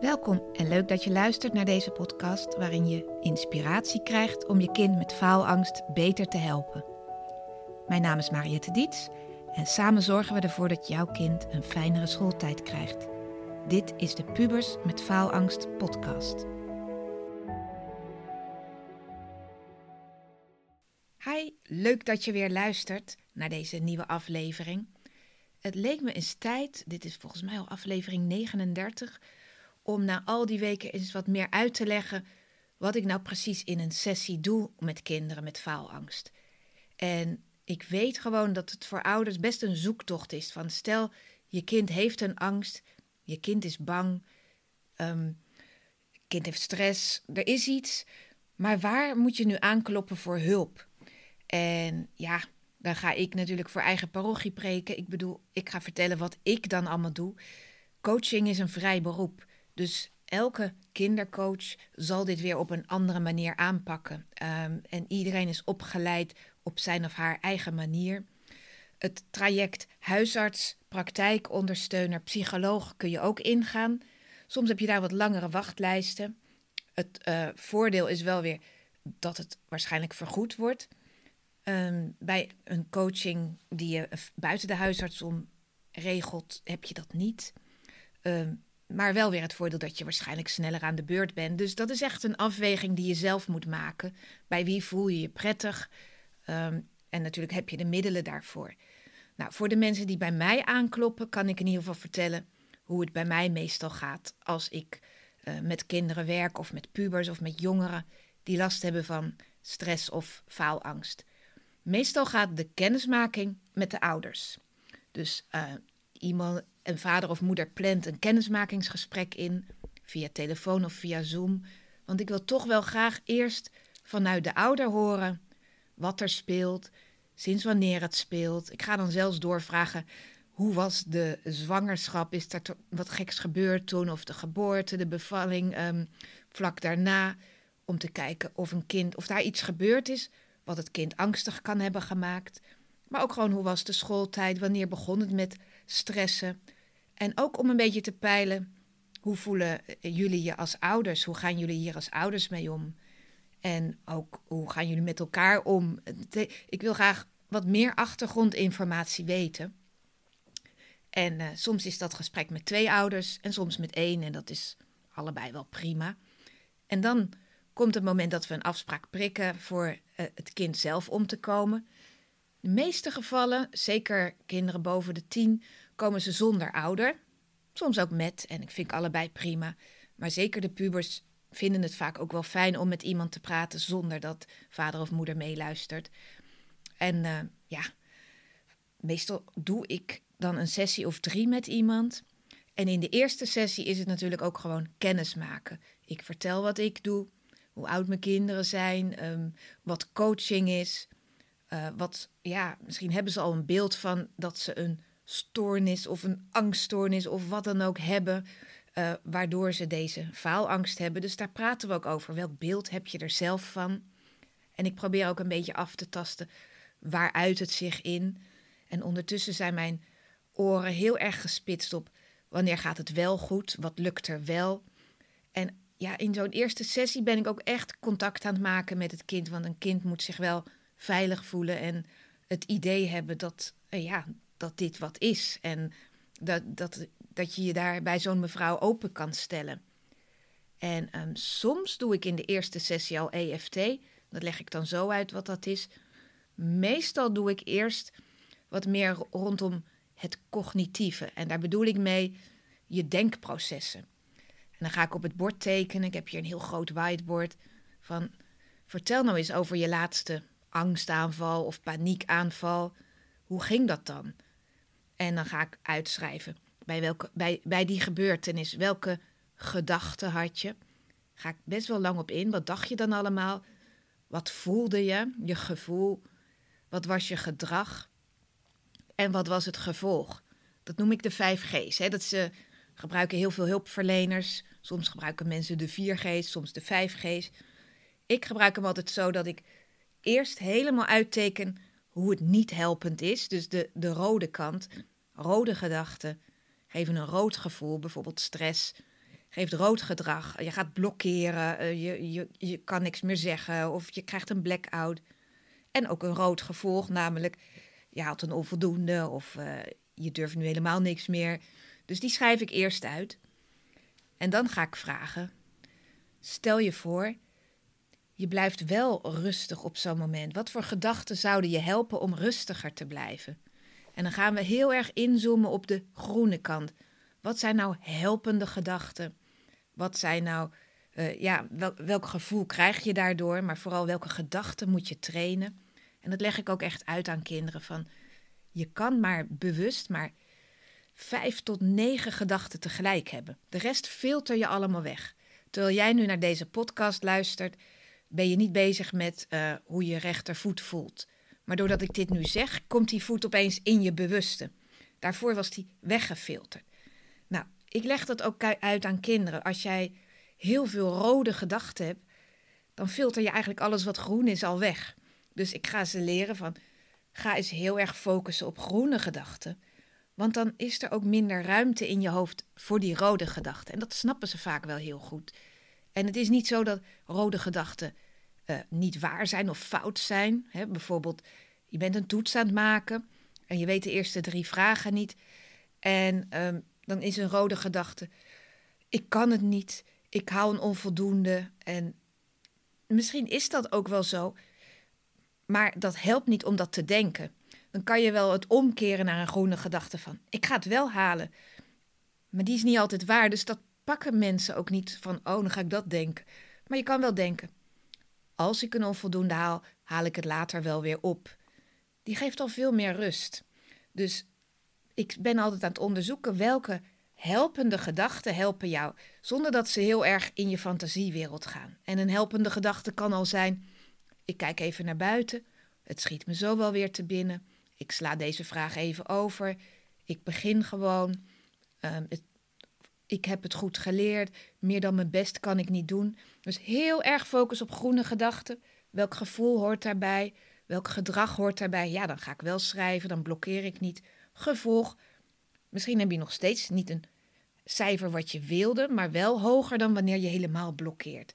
Welkom en leuk dat je luistert naar deze podcast waarin je inspiratie krijgt om je kind met faalangst beter te helpen. Mijn naam is Mariette Diets en samen zorgen we ervoor dat jouw kind een fijnere schooltijd krijgt. Dit is de Pubers met Faalangst podcast. Hi, leuk dat je weer luistert naar deze nieuwe aflevering. Het leek me eens tijd, dit is volgens mij al aflevering 39, om na al die weken eens wat meer uit te leggen wat ik nou precies in een sessie doe met kinderen met faalangst. En ik weet gewoon dat het voor ouders best een zoektocht is van stel je kind heeft een angst, je kind is bang, um, kind heeft stress, er is iets, maar waar moet je nu aankloppen voor hulp? En ja, dan ga ik natuurlijk voor eigen parochie preken. Ik bedoel, ik ga vertellen wat ik dan allemaal doe. Coaching is een vrij beroep. Dus elke kindercoach zal dit weer op een andere manier aanpakken. Um, en iedereen is opgeleid op zijn of haar eigen manier. Het traject huisarts, praktijkondersteuner, psycholoog kun je ook ingaan. Soms heb je daar wat langere wachtlijsten. Het uh, voordeel is wel weer dat het waarschijnlijk vergoed wordt. Um, bij een coaching die je buiten de huisarts om regelt, heb je dat niet. Um, maar wel weer het voordeel dat je waarschijnlijk sneller aan de beurt bent. Dus dat is echt een afweging die je zelf moet maken. Bij wie voel je je prettig? Um, en natuurlijk heb je de middelen daarvoor. Nou, voor de mensen die bij mij aankloppen, kan ik in ieder geval vertellen hoe het bij mij meestal gaat als ik uh, met kinderen werk of met pubers of met jongeren die last hebben van stress of faalangst. Meestal gaat de kennismaking met de ouders. Dus uh, iemand, een vader of moeder plant een kennismakingsgesprek in, via telefoon of via Zoom. Want ik wil toch wel graag eerst vanuit de ouder horen wat er speelt, sinds wanneer het speelt. Ik ga dan zelfs doorvragen hoe was de zwangerschap? Is er wat geks gebeurd toen? Of de geboorte, de bevalling um, vlak daarna? Om te kijken of een kind, of daar iets gebeurd is wat het kind angstig kan hebben gemaakt. Maar ook gewoon hoe was de schooltijd? Wanneer begon het met stressen? En ook om een beetje te peilen, hoe voelen jullie je als ouders? Hoe gaan jullie hier als ouders mee om? En ook hoe gaan jullie met elkaar om? Ik wil graag wat meer achtergrondinformatie weten. En uh, soms is dat gesprek met twee ouders en soms met één. En dat is allebei wel prima. En dan komt het moment dat we een afspraak prikken voor uh, het kind zelf om te komen. De meeste gevallen, zeker kinderen boven de tien, komen ze zonder ouder. Soms ook met, en ik vind allebei prima. Maar zeker de pubers vinden het vaak ook wel fijn om met iemand te praten zonder dat vader of moeder meeluistert. En uh, ja, meestal doe ik dan een sessie of drie met iemand. En in de eerste sessie is het natuurlijk ook gewoon kennis maken. Ik vertel wat ik doe, hoe oud mijn kinderen zijn, um, wat coaching is. Uh, wat, ja, misschien hebben ze al een beeld van dat ze een stoornis of een angststoornis of wat dan ook hebben, uh, waardoor ze deze faalangst hebben. Dus daar praten we ook over. Welk beeld heb je er zelf van? En ik probeer ook een beetje af te tasten waaruit het zich in. En ondertussen zijn mijn oren heel erg gespitst op wanneer gaat het wel goed, wat lukt er wel. En ja, in zo'n eerste sessie ben ik ook echt contact aan het maken met het kind, want een kind moet zich wel veilig voelen en het idee hebben dat, uh, ja, dat dit wat is. En dat, dat, dat je je daar bij zo'n mevrouw open kan stellen. En um, soms doe ik in de eerste sessie al EFT. Dat leg ik dan zo uit wat dat is. Meestal doe ik eerst wat meer rondom het cognitieve. En daar bedoel ik mee je denkprocessen. En dan ga ik op het bord tekenen. Ik heb hier een heel groot whiteboard. Van vertel nou eens over je laatste angstaanval of paniekaanval. Hoe ging dat dan? En dan ga ik uitschrijven bij, welke, bij, bij die gebeurtenis. Welke gedachten had je? Ga ik best wel lang op in. Wat dacht je dan allemaal? Wat voelde je? Je gevoel. Wat was je gedrag? En wat was het gevolg? Dat noem ik de vijf G's. Hè? Dat ze gebruiken heel veel hulpverleners. Soms gebruiken mensen de 4G's, soms de 5G's. Ik gebruik hem altijd zo dat ik eerst helemaal uitteken hoe het niet helpend is. Dus de, de rode kant, rode gedachten, geven een rood gevoel, bijvoorbeeld stress. geeft rood gedrag. Je gaat blokkeren, eh, je, je, je kan niks meer zeggen of je krijgt een blackout. En ook een rood gevolg, namelijk je haalt een onvoldoende of uh, je durft nu helemaal niks meer. Dus die schrijf ik eerst uit. En dan ga ik vragen: stel je voor, je blijft wel rustig op zo'n moment. Wat voor gedachten zouden je helpen om rustiger te blijven? En dan gaan we heel erg inzoomen op de groene kant. Wat zijn nou helpende gedachten? Wat zijn nou, uh, ja, wel, welk gevoel krijg je daardoor? Maar vooral welke gedachten moet je trainen? En dat leg ik ook echt uit aan kinderen van, je kan maar bewust maar vijf tot negen gedachten tegelijk hebben. De rest filter je allemaal weg. Terwijl jij nu naar deze podcast luistert, ben je niet bezig met uh, hoe je rechtervoet voelt. Maar doordat ik dit nu zeg, komt die voet opeens in je bewuste. Daarvoor was die weggefilterd. Nou, ik leg dat ook uit aan kinderen. Als jij heel veel rode gedachten hebt, dan filter je eigenlijk alles wat groen is al weg. Dus ik ga ze leren van, ga eens heel erg focussen op groene gedachten. Want dan is er ook minder ruimte in je hoofd voor die rode gedachten. En dat snappen ze vaak wel heel goed. En het is niet zo dat rode gedachten uh, niet waar zijn of fout zijn. Hè? Bijvoorbeeld, je bent een toets aan het maken en je weet de eerste drie vragen niet. En um, dan is een rode gedachte: ik kan het niet, ik hou een onvoldoende. En misschien is dat ook wel zo, maar dat helpt niet om dat te denken. Dan kan je wel het omkeren naar een groene gedachte van: ik ga het wel halen. Maar die is niet altijd waar, dus dat pakken mensen ook niet van: oh, dan ga ik dat denken. Maar je kan wel denken: als ik een onvoldoende haal, haal ik het later wel weer op. Die geeft al veel meer rust. Dus ik ben altijd aan het onderzoeken welke helpende gedachten helpen jou, zonder dat ze heel erg in je fantasiewereld gaan. En een helpende gedachte kan al zijn: ik kijk even naar buiten, het schiet me zo wel weer te binnen, ik sla deze vraag even over, ik begin gewoon, het, ik heb het goed geleerd, meer dan mijn best kan ik niet doen. Dus heel erg focus op groene gedachten. Welk gevoel hoort daarbij? Welk gedrag hoort daarbij? Ja, dan ga ik wel schrijven, dan blokkeer ik niet. Gevolg, misschien heb je nog steeds niet een cijfer wat je wilde, maar wel hoger dan wanneer je helemaal blokkeert.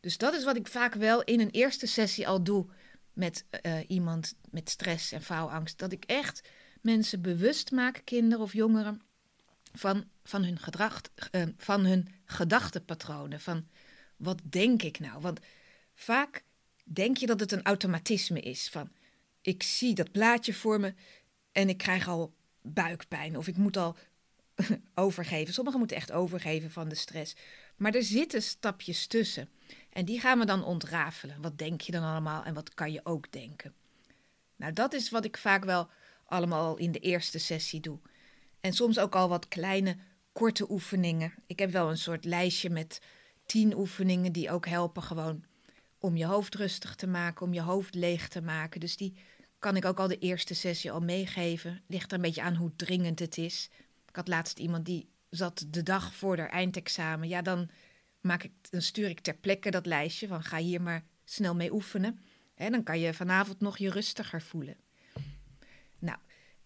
Dus dat is wat ik vaak wel in een eerste sessie al doe met uh, iemand met stress en faalangst. Dat ik echt mensen bewust maak, kinderen of jongeren, van, van hun gedrag, uh, van hun gedachtenpatronen. Van wat denk ik nou? Want vaak denk je dat het een automatisme is. Van ik zie dat plaatje voor me en ik krijg al buikpijn of ik moet al overgeven. Sommigen moeten echt overgeven van de stress. Maar er zitten stapjes tussen. En die gaan we dan ontrafelen. Wat denk je dan allemaal en wat kan je ook denken? Nou, dat is wat ik vaak wel allemaal in de eerste sessie doe. En soms ook al wat kleine, korte oefeningen. Ik heb wel een soort lijstje met tien oefeningen die ook helpen gewoon om je hoofd rustig te maken, om je hoofd leeg te maken. Dus die kan ik ook al de eerste sessie al meegeven. Ligt er een beetje aan hoe dringend het is. Ik had laatst iemand die zat de dag voor haar eindexamen. Ja, dan, maak ik, dan stuur ik ter plekke dat lijstje van ga hier maar snel mee oefenen. En dan kan je vanavond nog je rustiger voelen. Nou,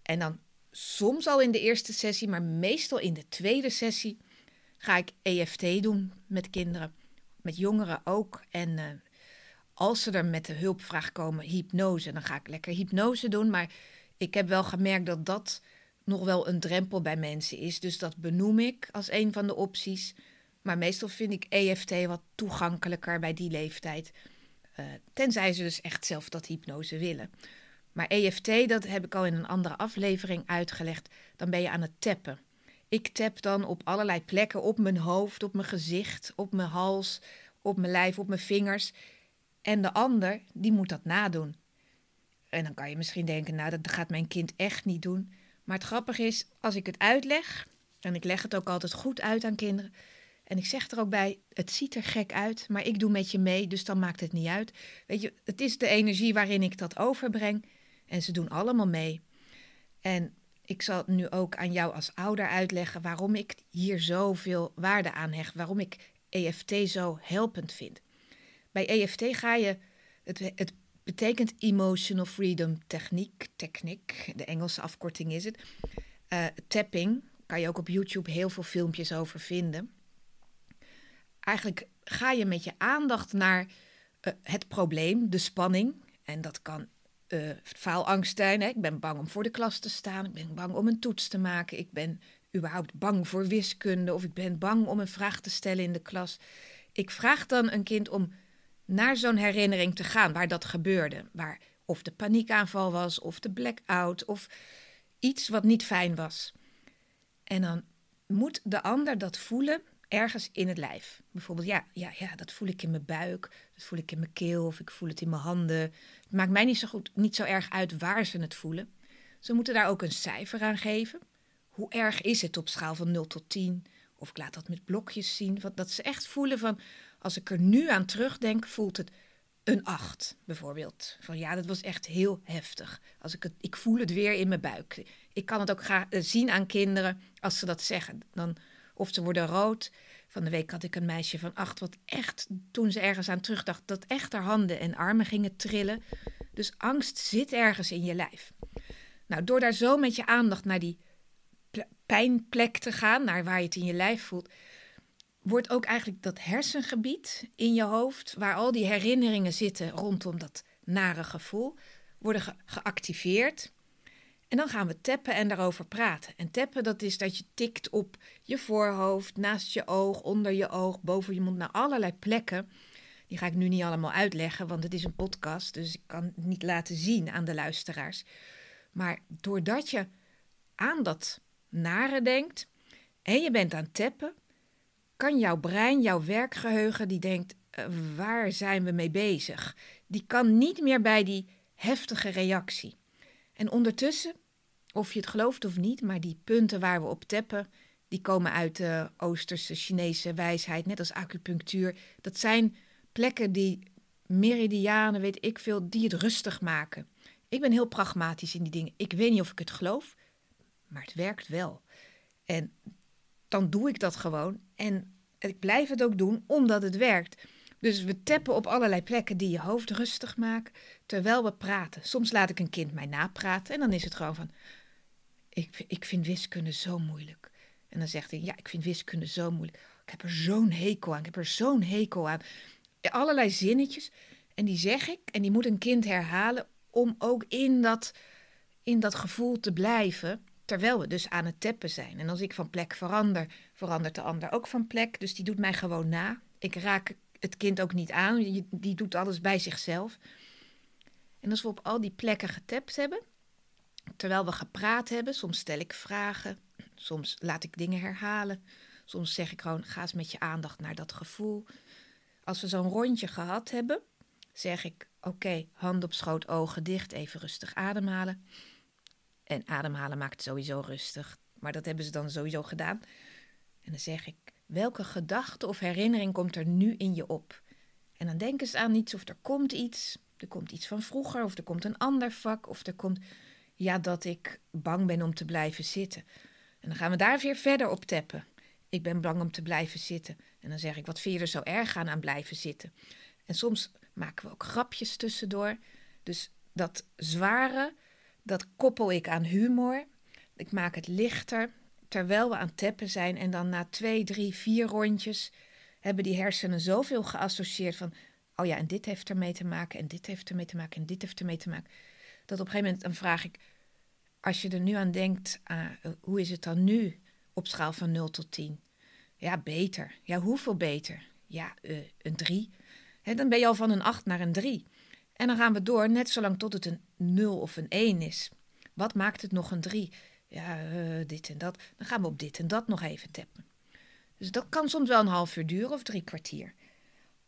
en dan soms al in de eerste sessie, maar meestal in de tweede sessie ga ik EFT doen met kinderen, met jongeren ook. En uh, als ze er met de hulpvraag komen, hypnose, dan ga ik lekker hypnose doen. Maar ik heb wel gemerkt dat dat nog wel een drempel bij mensen is. Dus dat benoem ik als een van de opties. Maar meestal vind ik EFT wat toegankelijker bij die leeftijd. Uh, tenzij ze dus echt zelf dat hypnose willen. Maar EFT, dat heb ik al in een andere aflevering uitgelegd. Dan ben je aan het tappen. Ik tap dan op allerlei plekken op mijn hoofd, op mijn gezicht, op mijn hals, op mijn lijf, op mijn vingers. En de ander, die moet dat nadoen. En dan kan je misschien denken, nou, dat gaat mijn kind echt niet doen. Maar het grappige is, als ik het uitleg, en ik leg het ook altijd goed uit aan kinderen, en ik zeg er ook bij, het ziet er gek uit, maar ik doe met je mee, dus dan maakt het niet uit. Weet je, het is de energie waarin ik dat overbreng. En ze doen allemaal mee. En ik zal nu ook aan jou als ouder uitleggen waarom ik hier zoveel waarde aan hecht, waarom ik EFT zo helpend vind. Bij EFT ga je, het, het betekent Emotional Freedom Techniek, techniek, de Engelse afkorting is het. Uh, tapping, kan je ook op YouTube heel veel filmpjes over vinden. eigenlijk ga je met je aandacht naar eh, het probleem, de spanning. En dat kan uh, faalangst zijn. Hè? Ik ben bang om voor de klas te staan. Ik ben bang om een toets te maken. Ik ben überhaupt bang voor wiskunde. Of ik ben bang om een vraag te stellen in de klas. Ik vraag dan een kind om naar zo'n herinnering te gaan waar dat gebeurde. Waar of de paniekaanval was, of de blackout, of iets wat niet fijn was. En dan moet de ander dat voelen ergens in het lijf. Bijvoorbeeld, ja, ja, ja, dat voel ik in mijn buik, dat voel ik in mijn keel of ik voel het in mijn handen. Het maakt mij niet zo, goed, niet zo erg uit waar ze het voelen. Ze moeten daar ook een cijfer aan geven. Hoe erg is het op schaal van 0 tot 10? Of ik laat dat met blokjes zien. Dat ze echt voelen van, als ik er nu aan terugdenk, voelt het een 8 bijvoorbeeld. Van ja, dat was echt heel heftig. Als ik, het, ik voel het weer in mijn buik. Ik kan het ook graag eh, zien aan kinderen als ze dat zeggen. Dan of ze worden rood. Van de week had ik een meisje van acht, wat echt, toen ze ergens aan terugdacht, dat echt haar handen en armen gingen trillen. Dus angst zit ergens in je lijf. Nou, door daar zo met je aandacht naar die pijnplek te gaan, naar waar je het in je lijf voelt, wordt ook eigenlijk dat hersengebied in je hoofd, waar al die herinneringen zitten rondom dat nare gevoel, worden geactiveerd. En dan gaan we tappen en daarover praten. En tappen, dat is dat je tikt op je voorhoofd, naast je oog, onder je oog, boven je mond, naar allerlei plekken. Die ga ik nu niet allemaal uitleggen, want het is een podcast, dus ik kan het niet laten zien aan de luisteraars. Maar doordat je aan dat nare denkt en je bent aan tappen, kan jouw brein, jouw werkgeheugen, die denkt, uh, waar zijn we mee bezig? Die kan niet meer bij die heftige reactie. En ondertussen, of je het gelooft of niet, maar die punten waar we op tappen, die komen uit de Oosterse Chinese wijsheid, net als acupunctuur. Dat zijn plekken die meridianen, weet ik veel, die het rustig maken. Ik ben heel pragmatisch in die dingen. Ik weet niet of ik het geloof, maar het werkt wel. En dan doe ik dat gewoon. En ik blijf het ook doen omdat het werkt. Dus we tappen op allerlei plekken die je hoofd rustig maken terwijl we praten. Soms laat ik een kind mij napraten en dan is het gewoon van: ik, ik vind wiskunde zo moeilijk. En dan zegt hij: Ja, ik vind wiskunde zo moeilijk. Ik heb er zo'n hekel aan. Ik heb er zo'n hekel aan. Allerlei zinnetjes. En die zeg ik en die moet een kind herhalen om ook in dat, in dat gevoel te blijven. Terwijl we dus aan het tappen zijn. En als ik van plek verander, verandert de ander ook van plek. Dus die doet mij gewoon na. Ik raak het kind ook niet aan. Die doet alles bij zichzelf. En als we op al die plekken getapt hebben, terwijl we gepraat hebben, soms stel ik vragen, soms laat ik dingen herhalen, soms zeg ik gewoon: ga eens met je aandacht naar dat gevoel. Als we zo'n rondje gehad hebben, zeg ik: oké, hand op schoot, ogen dicht, even rustig ademhalen. En ademhalen maakt sowieso rustig, maar dat hebben ze dan sowieso gedaan. En dan zeg ik: welke gedachte of herinnering komt er nu in je op? En dan denken ze aan iets of er komt iets. Er komt iets van vroeger, of er komt een ander vak, of er komt ja, dat ik bang ben om te blijven zitten. En dan gaan we daar weer verder op tappen. Ik ben bang om te blijven zitten. En dan zeg ik, wat vind je er zo erg aan aan blijven zitten? En soms maken we ook grapjes tussendoor. Dus dat zware, dat koppel ik aan humor. Ik maak het lichter, terwijl we aan het tappen zijn. En dan na twee, drie, vier rondjes hebben die hersenen zoveel geassocieerd van... oh ja, en dit heeft ermee te maken, en dit heeft ermee te maken, en dit heeft ermee te maken. Dat op een gegeven moment dan vraag ik... als je er nu aan denkt, uh, hoe is het dan nu op schaal van 0 tot 10? Ja, beter. Ja, hoeveel beter? Ja, uh, een 3. dan ben je al van een 8 naar een 3. En dan gaan we door, net zolang tot het een 0 of een 1 is. Wat maakt het nog een 3? Ja, uh, dit en dat. Dan gaan we op dit en dat nog even tappen. Dus dat kan soms wel een half uur duren of drie kwartier.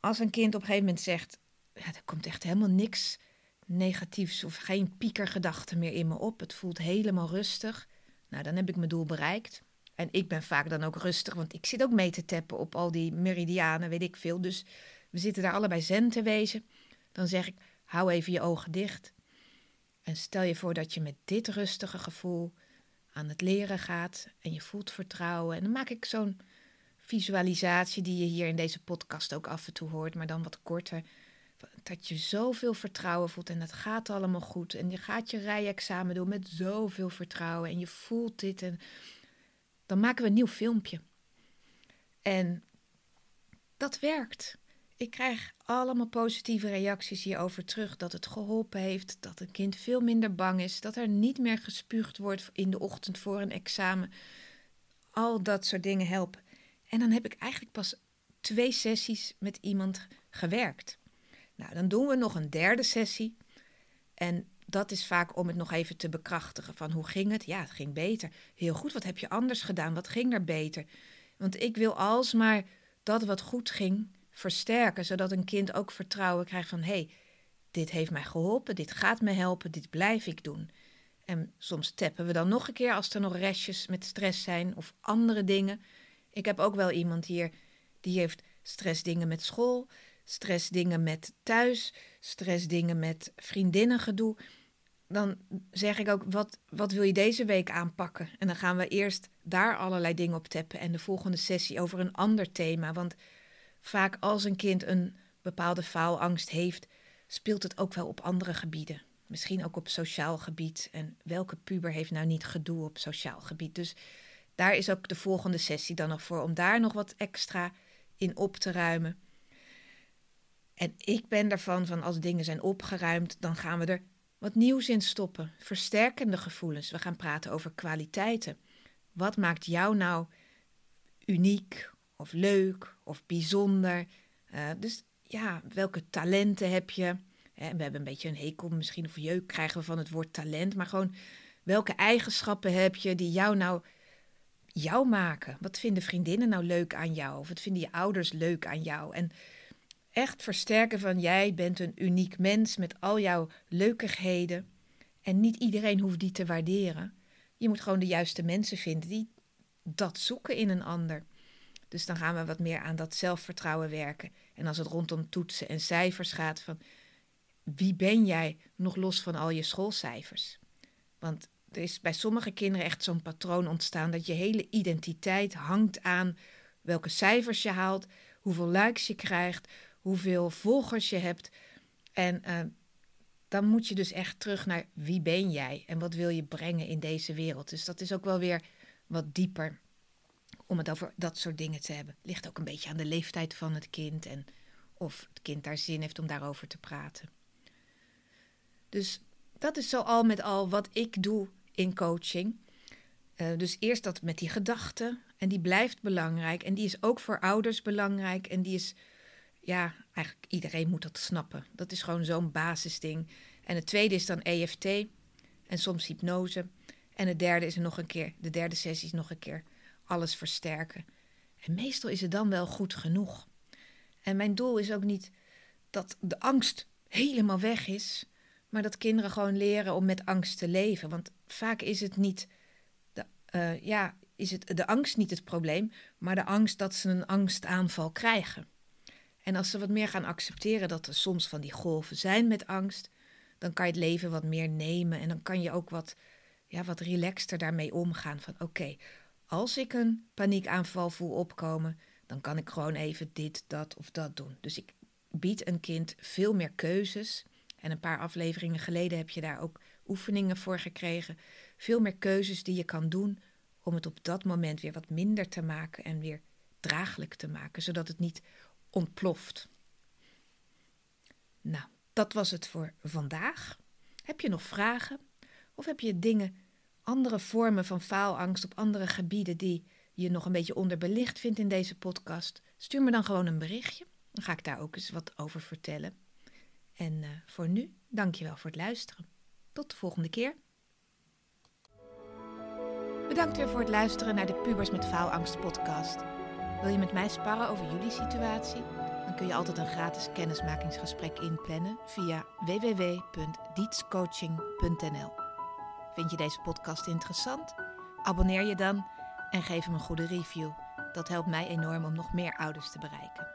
Als een kind op een gegeven moment zegt: ja, er komt echt helemaal niks negatiefs of geen piekergedachten meer in me op. Het voelt helemaal rustig. Nou, dan heb ik mijn doel bereikt. En ik ben vaak dan ook rustig, want ik zit ook mee te tappen op al die meridianen, weet ik veel. Dus we zitten daar allebei zen te wezen. Dan zeg ik: hou even je ogen dicht. En stel je voor dat je met dit rustige gevoel aan het leren gaat en je voelt vertrouwen. En dan maak ik zo'n visualisatie die je hier in deze podcast ook af en toe hoort, maar dan wat korter. Dat je zoveel vertrouwen voelt en het gaat allemaal goed. En je gaat je rijexamen doen met zoveel vertrouwen en je voelt dit. En dan maken we een nieuw filmpje. En dat werkt. Ik krijg allemaal positieve reacties hierover terug. Dat het geholpen heeft, dat een kind veel minder bang is, dat er niet meer gespuugd wordt in de ochtend voor een examen. Al dat soort dingen helpen. En dan heb ik eigenlijk pas twee sessies met iemand gewerkt. Nou, dan doen we nog een derde sessie. En dat is vaak om het nog even te bekrachtigen. Van hoe ging het? Ja, het ging beter. Heel goed, wat heb je anders gedaan? Wat ging er beter? Want ik wil alsmaar dat wat goed ging versterken, zodat een kind ook vertrouwen krijgt van hé, hey, dit heeft mij geholpen, dit gaat me helpen, dit blijf ik doen. En soms tappen we dan nog een keer als er nog restjes met stress zijn of andere dingen. Ik heb ook wel iemand hier die heeft stressdingen met school, stressdingen met thuis, stressdingen met vriendinnengedoe. Dan zeg ik ook, wat, wat wil je deze week aanpakken? En dan gaan we eerst daar allerlei dingen op tappen en de volgende sessie over een ander thema. Want vaak als een kind een bepaalde faalangst heeft, speelt het ook wel op andere gebieden. Misschien ook op sociaal gebied. En welke puber heeft nou niet gedoe op sociaal gebied? Dus daar is ook de volgende sessie dan nog voor om daar nog wat extra in op te ruimen. En ik ben daarvan van als dingen zijn opgeruimd, dan gaan we er wat nieuws in stoppen. Versterkende gevoelens. We gaan praten over kwaliteiten. Wat maakt jou nou uniek of leuk of bijzonder? Uh, dus ja, welke talenten heb je? En we hebben een beetje een hekel, misschien of jeuk krijgen we van het woord talent, maar gewoon welke eigenschappen heb je die jou nou jou maken? Wat vinden vriendinnen nou leuk aan jou? Of wat vinden je ouders leuk aan jou? En echt versterken van jij bent een uniek mens met al jouw leukigheden. En niet iedereen hoeft die te waarderen. Je moet gewoon de juiste mensen vinden die dat zoeken in een ander. Dus dan gaan we wat meer aan dat zelfvertrouwen werken. En als het rondom toetsen en cijfers gaat, van wie ben jij nog los van al je schoolcijfers? Want er is bij sommige kinderen echt zo'n patroon ontstaan dat je hele identiteit hangt aan welke cijfers je haalt, hoeveel likes je krijgt, hoeveel volgers je hebt. En uh, dan moet je dus echt terug naar wie ben jij en wat wil je brengen in deze wereld. Dus dat is ook wel weer wat dieper om het over dat soort dingen te hebben. Ligt ook een beetje aan de leeftijd van het kind en of het kind daar zin heeft om daarover te praten. Dus dat is zo al met al wat ik doe in coaching. Uh, dus eerst dat met die gedachten. En die blijft belangrijk. En die is ook voor ouders belangrijk. En die is, ja, eigenlijk iedereen moet dat snappen. Dat is gewoon zo'n basisding. En het tweede is dan EFT. En soms hypnose. En het derde is nog een keer, de derde sessie is nog een keer alles versterken. En meestal is het dan wel goed genoeg. En mijn doel is ook niet dat de angst helemaal weg is, maar dat kinderen gewoon leren om met angst te leven. Want vaak is het niet de, uh, ja, is het de angst niet het probleem, maar de angst dat ze een angstaanval krijgen. En als ze wat meer gaan accepteren dat er soms van die golven zijn met angst, dan kan je het leven wat meer nemen en dan kan je ook wat, ja, wat relaxter daarmee omgaan. Van oké, als ik een paniekaanval voel opkomen, dan kan ik gewoon even dit, dat of dat doen. Dus ik bied een kind veel meer keuzes. En een paar afleveringen geleden heb je daar ook oefeningen voor gekregen. Veel meer keuzes die je kan doen om het op dat moment weer wat minder te maken en weer draaglijk te maken, zodat het niet ontploft. Nou, dat was het voor vandaag. Heb je nog vragen? Of heb je dingen, andere vormen van faalangst op andere gebieden die je nog een beetje onderbelicht vindt in deze podcast? Stuur me dan gewoon een berichtje. Dan ga ik daar ook eens wat over vertellen. En uh, voor nu, dankjewel voor het luisteren. Tot de volgende keer. Bedankt weer voor het luisteren naar de Pubers met Faalangst podcast. Wil je met mij sparren over jullie situatie? Dan kun je altijd een gratis kennismakingsgesprek inplannen via www.dietscoaching.nl. Vind je deze podcast interessant? Abonneer je dan en geef hem een goede review. Dat helpt mij enorm om nog meer ouders te bereiken.